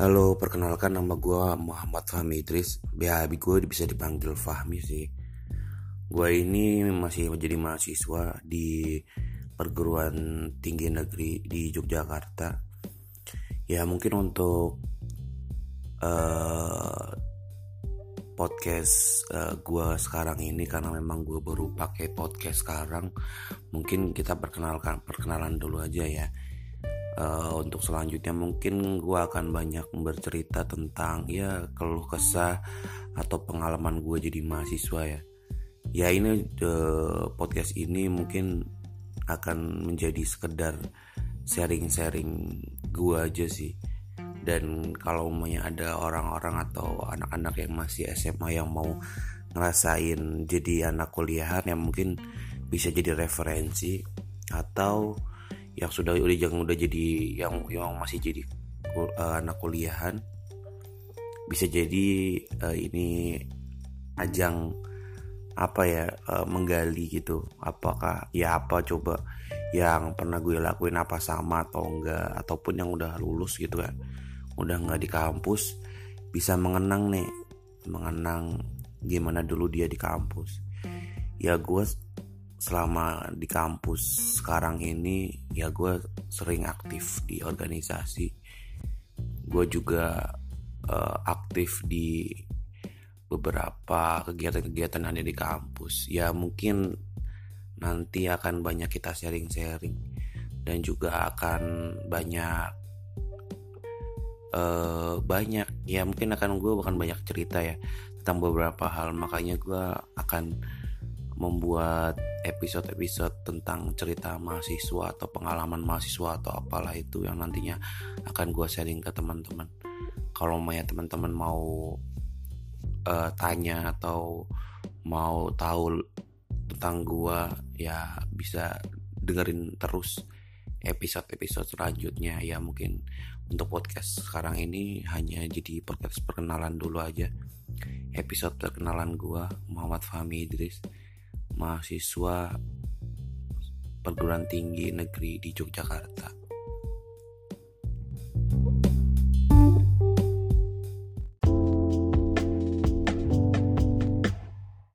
Halo, perkenalkan nama gue Muhammad Fahmi Idris. BHB gue bisa dipanggil Fahmi sih. Gue ini masih menjadi mahasiswa di perguruan tinggi negeri di Yogyakarta. Ya mungkin untuk uh, podcast uh, eh, gue sekarang ini karena memang gue baru pakai podcast sekarang Mungkin kita perkenalkan perkenalan dulu aja ya uh, untuk selanjutnya mungkin gue akan banyak bercerita tentang ya keluh kesah atau pengalaman gue jadi mahasiswa ya. Ya ini uh, podcast ini mungkin akan menjadi sekedar sharing-sharing gue aja sih. Dan kalau umumnya ada orang-orang atau anak-anak yang masih SMA yang mau ngerasain jadi anak kuliahan yang mungkin bisa jadi referensi atau yang sudah udah jangan udah jadi yang yang masih jadi uh, anak kuliahan bisa jadi uh, ini ajang apa ya uh, menggali gitu. Apakah ya apa coba yang pernah gue lakuin apa sama atau enggak ataupun yang udah lulus gitu kan. Udah nggak di kampus bisa mengenang nih. Mengenang gimana dulu dia di kampus. Ya gue selama di kampus sekarang ini ya gue sering aktif di organisasi. Gue juga uh, aktif di beberapa kegiatan-kegiatan ada di kampus. Ya mungkin nanti akan banyak kita sharing-sharing dan juga akan banyak uh, banyak ya mungkin akan gue akan banyak cerita ya tentang beberapa hal. Makanya gue akan membuat episode-episode tentang cerita mahasiswa atau pengalaman mahasiswa atau apalah itu yang nantinya akan gue sharing ke teman-teman. Kalau ya teman-teman mau uh, tanya atau mau tahu tentang gue ya bisa dengerin terus episode-episode selanjutnya. Ya mungkin untuk podcast sekarang ini hanya jadi podcast perkenalan dulu aja. Episode perkenalan gue Muhammad Fahmi Idris mahasiswa perguruan tinggi negeri di Yogyakarta.